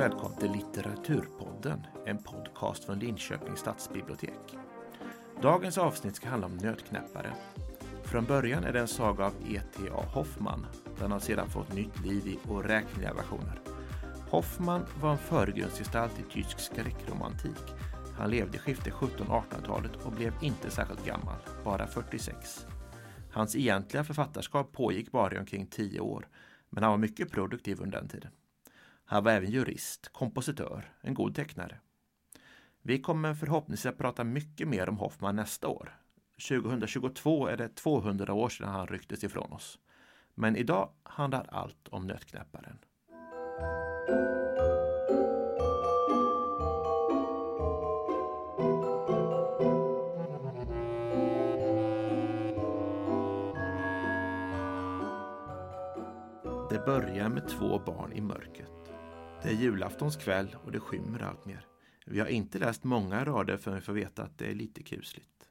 välkommen till Litteraturpodden, en podcast från Linköpings stadsbibliotek. Dagens avsnitt ska handla om Nötknäppare. Från början är det en saga av E.T.A. Hoffman. Den har sedan fått nytt liv i oräkneliga versioner. Hoffman var en förgrundsgestalt i tysk skräckromantik. Han levde i skiftet 1700-1800-talet och blev inte särskilt gammal, bara 46. Hans egentliga författarskap pågick bara i omkring 10 år, men han var mycket produktiv under den tiden. Han var även jurist, kompositör, en god tecknare. Vi kommer förhoppningsvis att prata mycket mer om Hoffman nästa år. 2022 är det 200 år sedan han rycktes ifrån oss. Men idag handlar allt om Nötknäpparen. Det börjar med två barn i mörkret. Det är julaftonskväll och det skymmer allt mer. Vi har inte läst många rader förrän vi får veta att det är lite kusligt.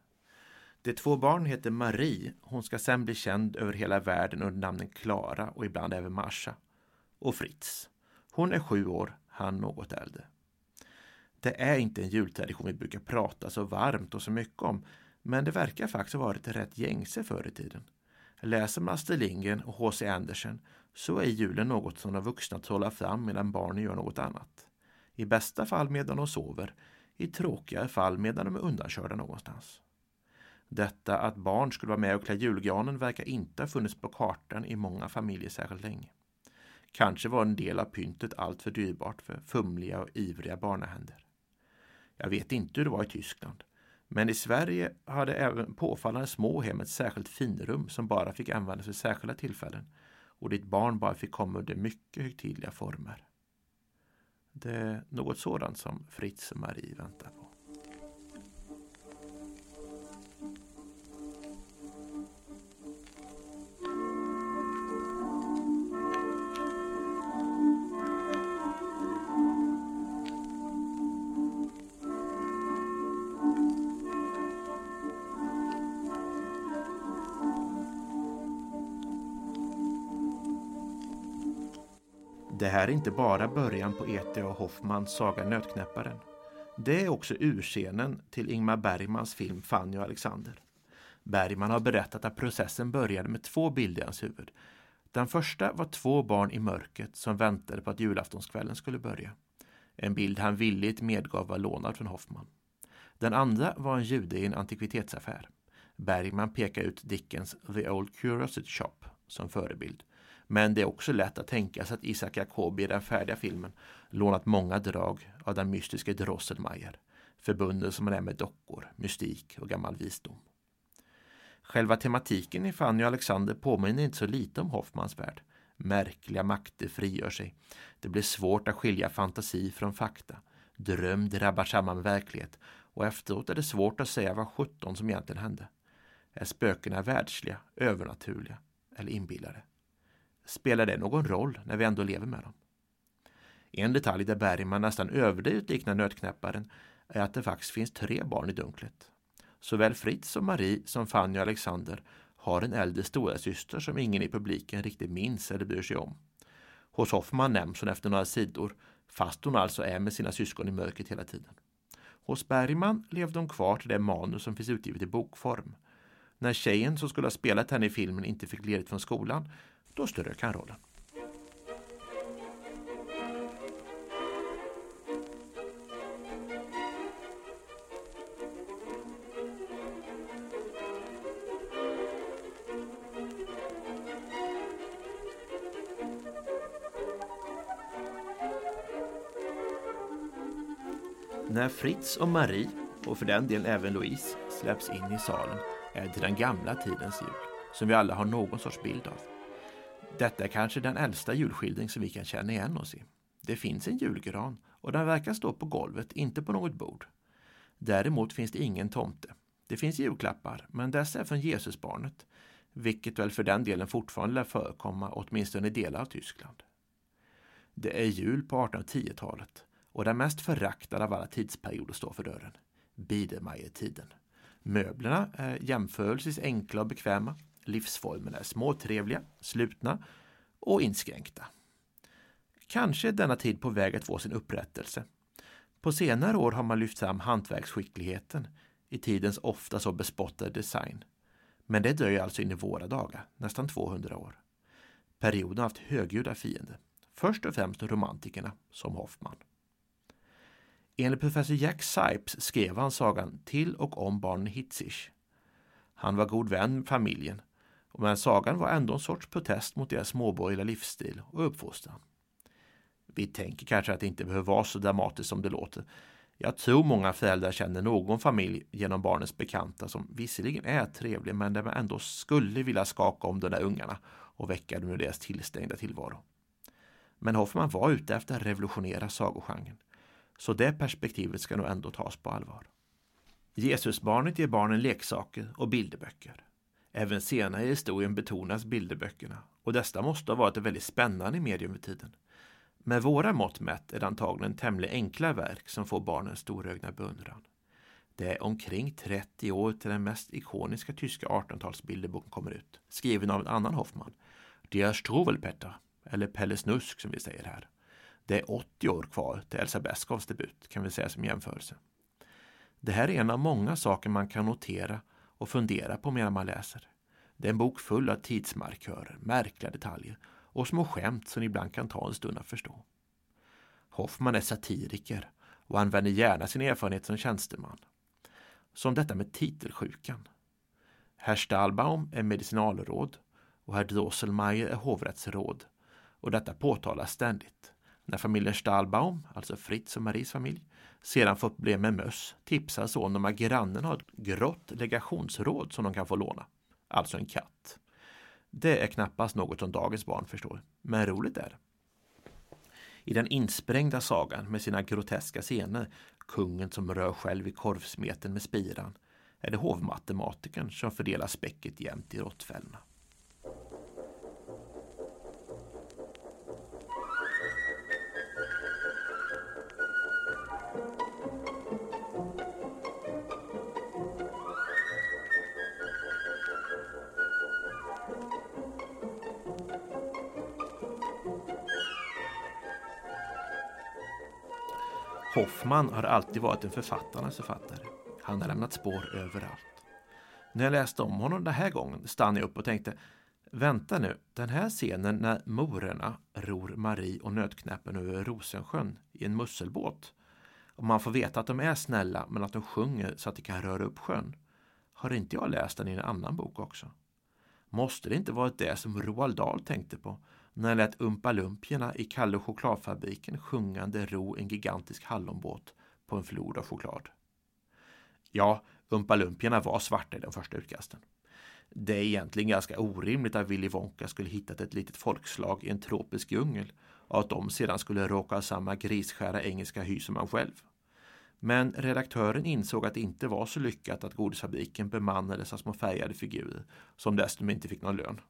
De två barn heter Marie. Hon ska sen bli känd över hela världen under namnen Klara och ibland även Marsha. Och Fritz. Hon är sju år, han något äldre. Det är inte en jultradition vi brukar prata så varmt och så mycket om, men det verkar faktiskt ha varit rätt gängse förr i tiden. Läser man Astrid Lindgren och H.C. Andersen så är julen något som de vuxna trollar fram medan barnen gör något annat. I bästa fall medan de sover, i tråkigare fall medan de är undankörda någonstans. Detta att barn skulle vara med och klä julgranen verkar inte ha funnits på kartan i många familjer särskilt länge. Kanske var en del av pyntet alltför dyrbart för fumliga och ivriga barnahänder. Jag vet inte hur det var i Tyskland, men i Sverige hade även påfallande små hem ett särskilt finrum som bara fick användas vid särskilda tillfällen och ditt barn bara fick komma under mycket högtidliga former. Det är något sådant som Fritz och Marie väntar på. Det här är inte bara början på E.T.A. Hoffmans saga Nötknäpparen. Det är också urscenen till Ingmar Bergmans film Fanny och Alexander. Bergman har berättat att processen började med två bilder i hans huvud. Den första var två barn i mörkret som väntade på att julaftonskvällen skulle börja. En bild han villigt medgav var lånad från Hoffman. Den andra var en jude i en antikvitetsaffär. Bergman pekar ut Dickens The Old Curiosity Shop som förebild. Men det är också lätt att tänka sig att Isaac Jacobi i den färdiga filmen lånat många drag av den mystiska Drosselmeier, förbunden som han är med dockor, mystik och gammal visdom. Själva tematiken i Fanny och Alexander påminner inte så lite om Hoffmans värld. Märkliga makter frigör sig. Det blir svårt att skilja fantasi från fakta. Dröm drabbar samman med verklighet och efteråt är det svårt att säga vad sjutton som egentligen hände. Är spökena världsliga, övernaturliga eller inbillade? Spelar det någon roll när vi ändå lever med dem? En detalj där Bergman nästan överdrivet liknar nötknäpparen är att det faktiskt finns tre barn i dunklet. Såväl Fritz och Marie som Fanny och Alexander har en äldre storasyster som ingen i publiken riktigt minns eller bryr sig om. Hos Hoffman nämns hon efter några sidor, fast hon alltså är med sina syskon i mörkret hela tiden. Hos Bergman levde hon kvar till det manus som finns utgivet i bokform. När tjejen som skulle ha spelat henne i filmen inte fick ledigt från skolan då strök han rollen. När Fritz och Marie, och för den delen även Louise, släpps in i salen är det den gamla tidens jul, som vi alla har någon sorts bild av. Detta är kanske den äldsta julskildring som vi kan känna igen oss i. Det finns en julgran och den verkar stå på golvet, inte på något bord. Däremot finns det ingen tomte. Det finns julklappar, men dessa är från Jesusbarnet, vilket väl för den delen fortfarande lär förekomma åtminstone i delar av Tyskland. Det är jul på 1810-talet och den mest föraktade av alla tidsperioder står för dörren. Biedermeiertiden. Möblerna är jämförelsevis enkla och bekväma. Livsformerna är småtrevliga, slutna och inskränkta. Kanske är denna tid på väg att få sin upprättelse. På senare år har man lyft fram hantverksskickligheten i tidens ofta så bespottade design. Men det dröjer alltså in i våra dagar, nästan 200 år. Perioden har haft högljudda fiender. Först och främst romantikerna, som Hoffman. Enligt professor Jack Sipes skrev han sagan till och om barnen Hitzig. Han var god vän med familjen, men sagan var ändå en sorts protest mot deras småborgerliga livsstil och uppfostran. Vi tänker kanske att det inte behöver vara så dramatiskt som det låter. Jag tror många föräldrar känner någon familj genom barnens bekanta som visserligen är trevlig men där man ändå skulle vilja skaka om de där ungarna och väcka dem ur deras tillstängda tillvaro. Men Hoffman var ute efter att revolutionera sagogenren. Så det perspektivet ska nog ändå tas på allvar. Jesusbarnet ger barnen leksaker och bilderböcker. Även senare i historien betonas bilderböckerna och dessa måste ha varit ett väldigt spännande medium vid tiden. Med våra mått mätt är det antagligen tämligen enkla verk som får barnens storögna beundran. Det är omkring 30 år till den mest ikoniska tyska 1800-talsbilderboken kommer ut, skriven av en annan Hoffmann, Der Struwelpetter, eller Pelle Snusk som vi säger här. Det är 80 år kvar till Elsa Beskows debut, kan vi säga som jämförelse. Det här är en av många saker man kan notera och fundera på medan man läser. Det är en bok full av tidsmarkörer, märkliga detaljer och små skämt som ibland kan ta en stund att förstå. Hoffman är satiriker och använder gärna sin erfarenhet som tjänsteman. Som detta med titelsjukan. Herr Stahlbaum är medicinalråd och herr Drosselmeier är hovrättsråd och detta påtalas ständigt. När familjen Stahlbaum, alltså Fritz och Maries familj, sedan fått problem med möss tipsar sonen om att grannen har ett grått legationsråd som de kan få låna. Alltså en katt. Det är knappast något som dagens barn förstår, men roligt är det. I den insprängda sagan med sina groteska scener, kungen som rör själv i korvsmeten med spiran, är det hovmatematikern som fördelar späcket jämt i råttfällorna. Hoffman har alltid varit en författarnas författare. Han har lämnat spår överallt. När jag läste om honom den här gången stannade jag upp och tänkte Vänta nu, den här scenen när morerna ror Marie och Nötknäppen över Rosensjön i en musselbåt och man får veta att de är snälla men att de sjunger så att de kan röra upp sjön. Har inte jag läst den i en annan bok också? Måste det inte varit det som Roald Dahl tänkte på när han lät umpalumpierna i Kalle och chokladfabriken sjungande ro en gigantisk hallonbåt på en flod av choklad. Ja, umpalumpierna var svarta i den första utkasten. Det är egentligen ganska orimligt att Willy Wonka skulle hittat ett litet folkslag i en tropisk djungel och att de sedan skulle råka ha samma grisskära engelska hy som han själv. Men redaktören insåg att det inte var så lyckat att godisfabriken bemannades av små färgade figurer som dessutom inte fick någon lön.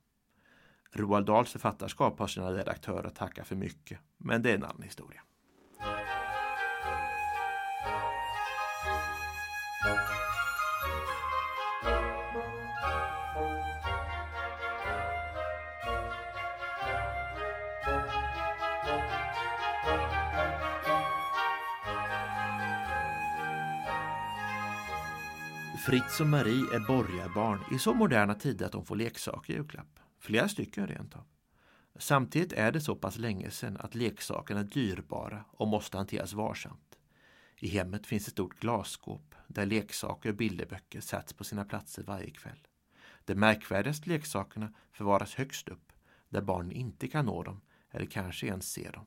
Roald Dahls författarskap har sina redaktörer att tacka för mycket, men det är en annan historia. Fritz och Marie är borgarbarn i så moderna tider att de får leksaker i julklapp. Flera stycken rent av. Samtidigt är det så pass länge sedan att leksakerna är dyrbara och måste hanteras varsamt. I hemmet finns ett stort glasskåp där leksaker och bilderböcker sätts på sina platser varje kväll. De märkvärdigaste leksakerna förvaras högst upp, där barnen inte kan nå dem eller kanske ens se dem.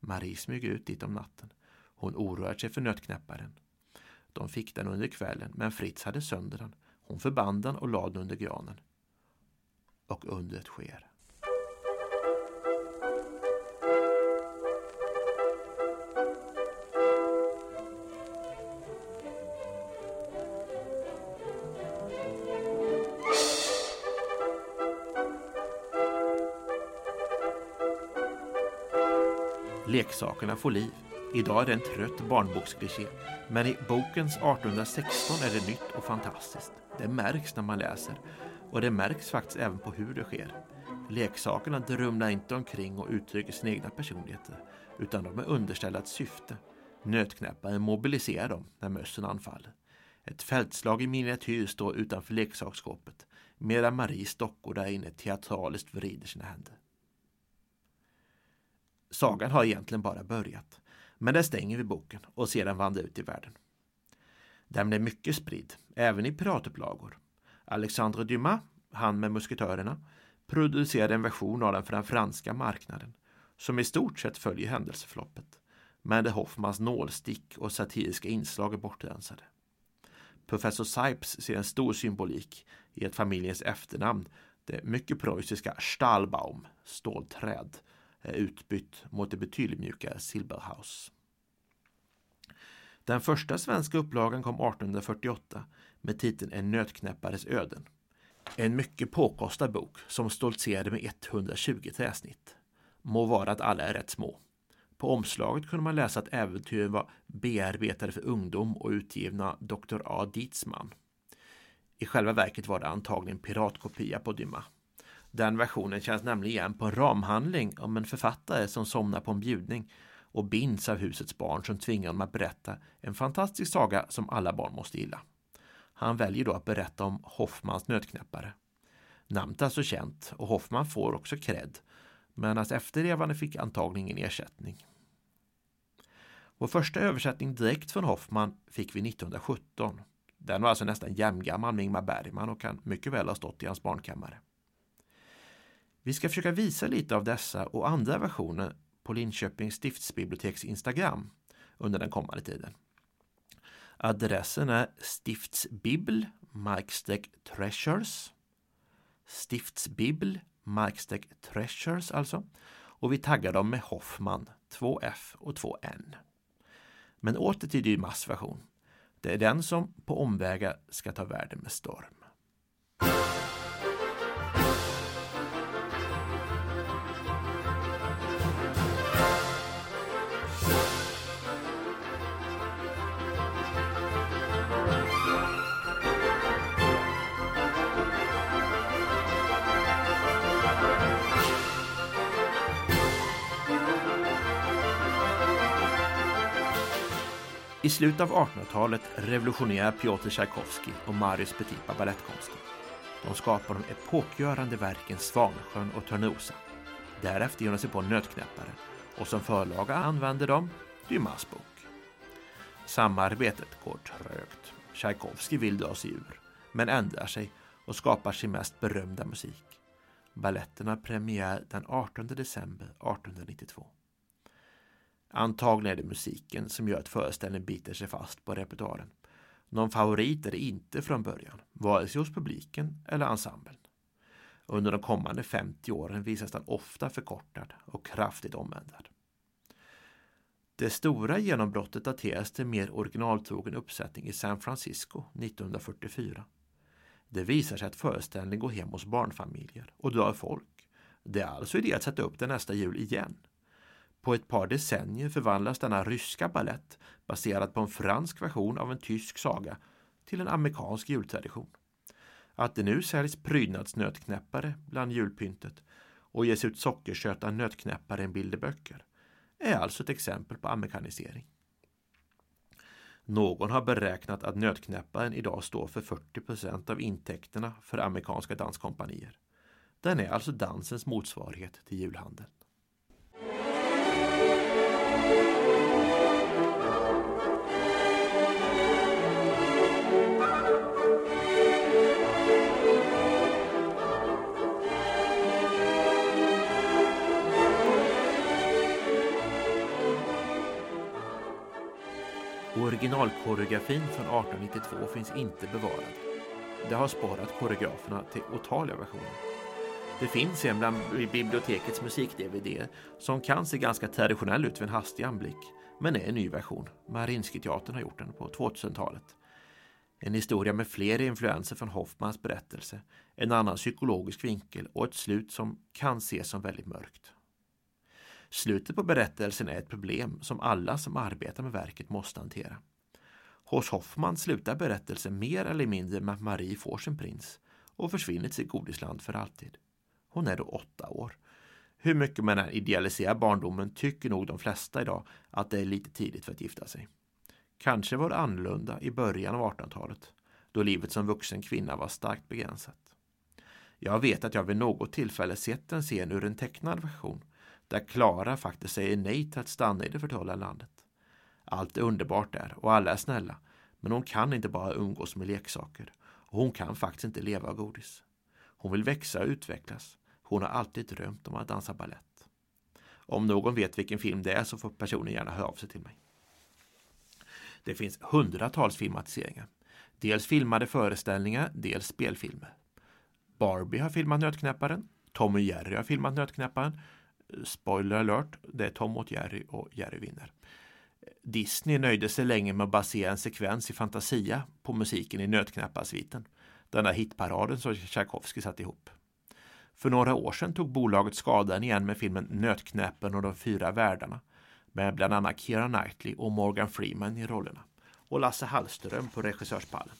Marie smyger ut dit om natten. Hon oroar sig för nötknäpparen. De fick den under kvällen, men Fritz hade sönder den. Hon förband den och lade den under granen och undret sker. Leksakerna får liv. Idag är det en trött barnbokskliché, men i bokens 1816 är det nytt och fantastiskt. Det märks när man läser och det märks faktiskt även på hur det sker. Leksakerna drumlar inte omkring och uttrycker sina egna personligheter, utan de är underställda ett syfte. Nötknäpparen mobiliserar dem när mössen anfaller. Ett fältslag i miniatyr står utanför leksaksskåpet, medan Maries dockor där inne teatraliskt vrider sina händer. Sagan har egentligen bara börjat, men där stänger vi boken och sedan vandrar ut i världen. Den blev mycket spridd, även i piratupplagor. Alexandre Dumas, han med musketörerna, producerade en version av den för den franska marknaden som i stort sett följer händelseförloppet, men där Hoffmans nålstick och satiriska inslag är bortrensade. Professor Sipes ser en stor symbolik i att familjens efternamn, det mycket preussiska Stahlbaum, stålträd, är utbytt mot det betydligt mjukare Silberhaus. Den första svenska upplagan kom 1848 med titeln En nötknäppares öden. En mycket påkostad bok som stoltserade med 120 träsnitt. Må vara att alla är rätt små. På omslaget kunde man läsa att äventyren var bearbetade för ungdom och utgivna Dr. A. Dietzman. I själva verket var det antagligen piratkopia på Dymma. Den versionen känns nämligen igen på en ramhandling om en författare som somnar på en bjudning och binds av husets barn som tvingar honom att berätta en fantastisk saga som alla barn måste gilla. Han väljer då att berätta om Hoffmans nötknäppare. Namnet är alltså känt och Hoffman får också cred, men hans efterlevande fick antagligen ingen ersättning. Vår första översättning direkt från Hoffman fick vi 1917. Den var alltså nästan jämngammal med Ingmar Bergman och kan mycket väl ha stått i hans barnkammare. Vi ska försöka visa lite av dessa och andra versioner på Linköpings stiftsbiblioteks Instagram under den kommande tiden. Adressen är stiftsbibl treasures stiftsbibl treasures alltså. Och vi taggar dem med Hoffman, 2F och 2N. Men åter till Dumas version. Det är den som på omvägar ska ta världen med storm. I slutet av 1800-talet revolutionerar Piotr Tchaikovsky och Marius Petipa balettkonsten. De skapar de epokgörande verken Svansjön och Törnrosa. Därefter ger de sig på Nötknäpparen och som förlaga använder de Dumas bok. Samarbetet går trögt. Tchaikovsky vill dra sig ur, men ändrar sig och skapar sin mest berömda musik. Balletten har premiär den 18 december 1892. Antagligen är det musiken som gör att föreställningen biter sig fast på repertoaren. Någon favorit är det inte från början, vare sig hos publiken eller ensemblen. Under de kommande 50 åren visas den ofta förkortad och kraftigt omändrad. Det stora genombrottet dateras till mer originaltrogen uppsättning i San Francisco 1944. Det visar sig att föreställningen går hem hos barnfamiljer och drar folk. Det är alltså idé att sätta upp den nästa jul igen. På ett par decennier förvandlas denna ryska ballett baserad på en fransk version av en tysk saga till en amerikansk jultradition. Att det nu säljs prydnadsnötknäppare bland julpyntet och ges ut sockersöta nötknäppare i bilderböcker är alltså ett exempel på amerikanisering. Någon har beräknat att nötknäpparen idag står för 40% av intäkterna för amerikanska danskompanier. Den är alltså dansens motsvarighet till julhandeln. Originalkoreografin från 1892 finns inte bevarad. Det har sparat koreograferna till otaliga versioner. Det finns en bland bibliotekets musik-DVD som kan se ganska traditionell ut vid en hastig anblick, men är en ny version. Marinskiteatern har gjort den på 2000-talet. En historia med fler influenser från Hoffmans berättelse, en annan psykologisk vinkel och ett slut som kan ses som väldigt mörkt. Slutet på berättelsen är ett problem som alla som arbetar med verket måste hantera. Hos Hoffman slutar berättelsen mer eller mindre med att Marie får sin prins och försvinner till sitt godisland för alltid. Hon är då åtta år. Hur mycket man än idealiserar barndomen tycker nog de flesta idag att det är lite tidigt för att gifta sig. Kanske var det annorlunda i början av 1800-talet, då livet som vuxen kvinna var starkt begränsat. Jag vet att jag vid något tillfälle sett en scen ur en tecknad version, där Klara faktiskt säger nej till att stanna i det förtrollade landet. Allt är underbart där och alla är snälla, men hon kan inte bara umgås med leksaker och hon kan faktiskt inte leva av godis. Hon vill växa och utvecklas. Hon har alltid drömt om att dansa ballett. Om någon vet vilken film det är så får personen gärna höra av sig till mig. Det finns hundratals filmatiseringar. Dels filmade föreställningar, dels spelfilmer. Barbie har filmat Nötknäpparen. Tom och Jerry har filmat Nötknäpparen. Spoiler alert, det är Tom mot Jerry och Jerry vinner. Disney nöjde sig länge med att basera en sekvens i Fantasia på musiken i Nötknäpparsviten. Den där hitparaden som Tchaikovsky satt ihop. För några år sedan tog bolaget skadan igen med filmen Nötknäppen och de fyra världarna med bland annat Keira Knightley och Morgan Freeman i rollerna och Lasse Hallström på regissörspallen.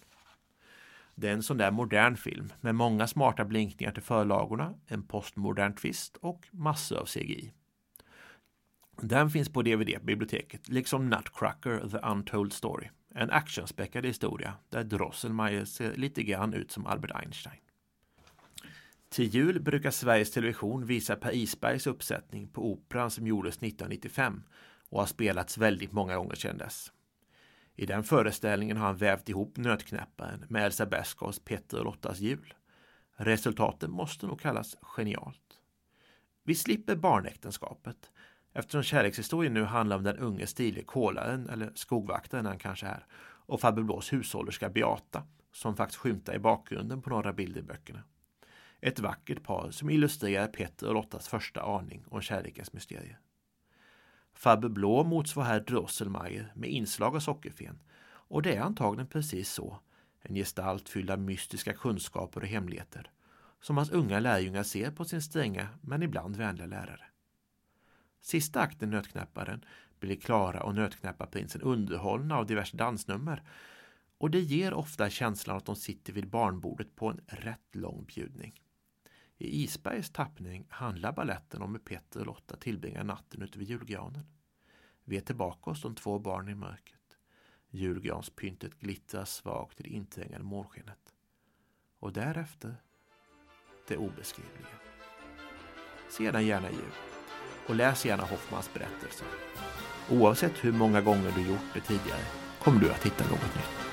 Det är en sån där modern film med många smarta blinkningar till förlagorna, en postmodern twist och massor av CGI. Den finns på DVD på biblioteket, liksom Nutcracker The Untold Story. En actionspäckad historia där Drosselmeier ser lite grann ut som Albert Einstein. Till jul brukar Sveriges Television visa Per Isbergs uppsättning på Operan som gjordes 1995 och har spelats väldigt många gånger sedan dess. I den föreställningen har han vävt ihop Nötknäpparen med Elsa Beskows Petter och Lottas jul. Resultatet måste nog kallas genialt. Vi slipper barnäktenskapet eftersom kärlekshistorien nu handlar om den unge stilige kolaren, eller skogvaktaren han kanske är, och farbror Blås hushållerska Beata som faktiskt skymtar i bakgrunden på några bilder i böckerna. Ett vackert par som illustrerar Petter och Lottas första aning om kärlekens mysterier. Farbror Blå motsvarar här Drosselmeier med inslag av sockerfen och det är antagligen precis så, en gestalt fylld av mystiska kunskaper och hemligheter, som hans unga lärjungar ser på sin stränga men ibland vänliga lärare. Sista akten Nötknäpparen blir Klara och Nötknäpparprinsen underhållna av diverse dansnummer och det ger ofta känslan att de sitter vid barnbordet på en rätt lång bjudning. I Isbergs tappning handlar balletten om hur Petter och Lotta tillbringar natten ute vid julgranen. Vi är tillbaka hos de två barnen i mörkret. Julgranspyntet glittrar svagt i det inträngande månskenet. Och därefter det obeskrivliga. Se den gärna jul och läs gärna Hoffmans berättelse. Oavsett hur många gånger du gjort det tidigare kommer du att hitta något nytt.